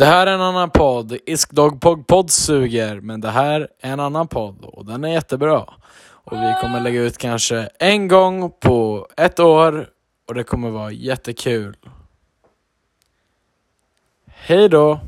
Det här är en annan podd. Iskdogpog podd suger, men det här är en annan podd och den är jättebra. Och vi kommer lägga ut kanske en gång på ett år och det kommer vara jättekul. Hej då!